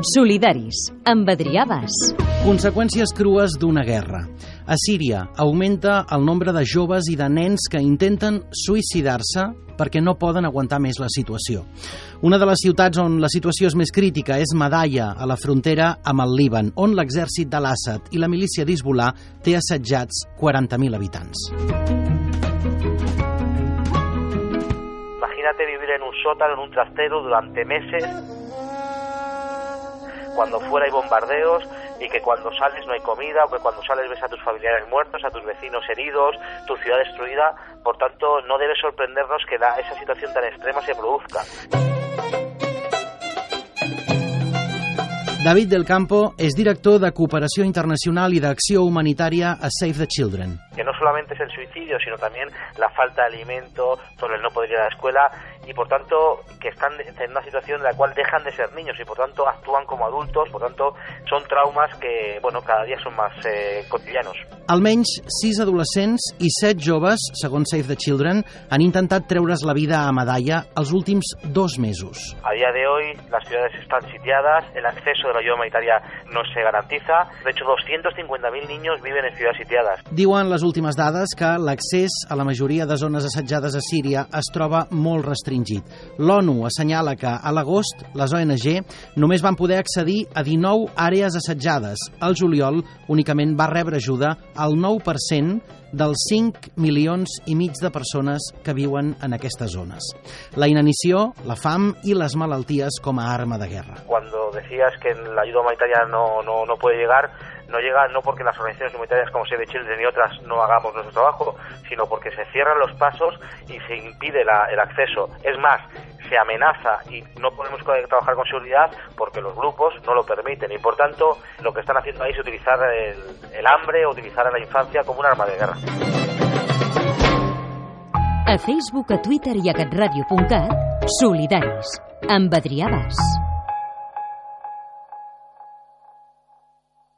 Solidaris, amb Adrià Bas. Conseqüències crues d'una guerra. A Síria augmenta el nombre de joves i de nens que intenten suïcidar-se perquè no poden aguantar més la situació. Una de les ciutats on la situació és més crítica és Madaya, a la frontera amb el Líban, on l'exèrcit de l'Assad i la milícia d'Hezbollah té assetjats 40.000 habitants. Imagínate vivir en un sótano, en un trastero durante meses, cuando fuera hay bombardeos y que cuando sales no hay comida o que cuando sales ves a tus familiares muertos, a tus vecinos heridos, tu ciudad destruida. Por tanto, no debe sorprendernos que esa situación tan extrema se produzca. David del Campo és director de Cooperació Internacional i d'Acció Humanitària a Save the Children. Que no solamente es el suicidio, sino también la falta de alimento, sobre el no poder ir a la escuela y por tanto que están en una situación en la cual dejan de ser niños y por tanto actúan como adultos, por tanto son traumas que bueno, cada dia són més eh, cotidianos. Almenys sis adolescents i set joves, segons Save the Children, han intentat treure's la vida a Madaya els últims dos mesos. A día de hoy las ciudades están sitiadas, el acceso de la ayuda humanitaria no se garantiza, de hecho 250.000 niños viven en ciudades sitiadas. Diuen les últimes dades que l'accés a la majoria de zones assetjades a Síria es troba molt restringit. L'ONU assenyala que a l'agost les ONG només van poder accedir a 19 àrees assetjades. Al juliol únicament va rebre ajuda al 9% dels 5 milions i mig de persones que viuen en aquestes zones. La inanició, la fam i les malalties com a arma de guerra. Cuando decías que la ayuda humanitaria no, no, no puede llegar, no llega no porque las organizaciones humanitarias como Save the Children y otras no hagamos nuestro trabajo, sino porque se cierran los pasos y se impide la, el acceso. Es más, se amenaza y no podemos trabajar con seguridad porque los grupos no lo permiten y por tanto lo que están haciendo ahí es utilizar el, el hambre o utilizar a la infancia como un arma de guerra. A Facebook, a Twitter i a catradio.cat, Solidaris, amb.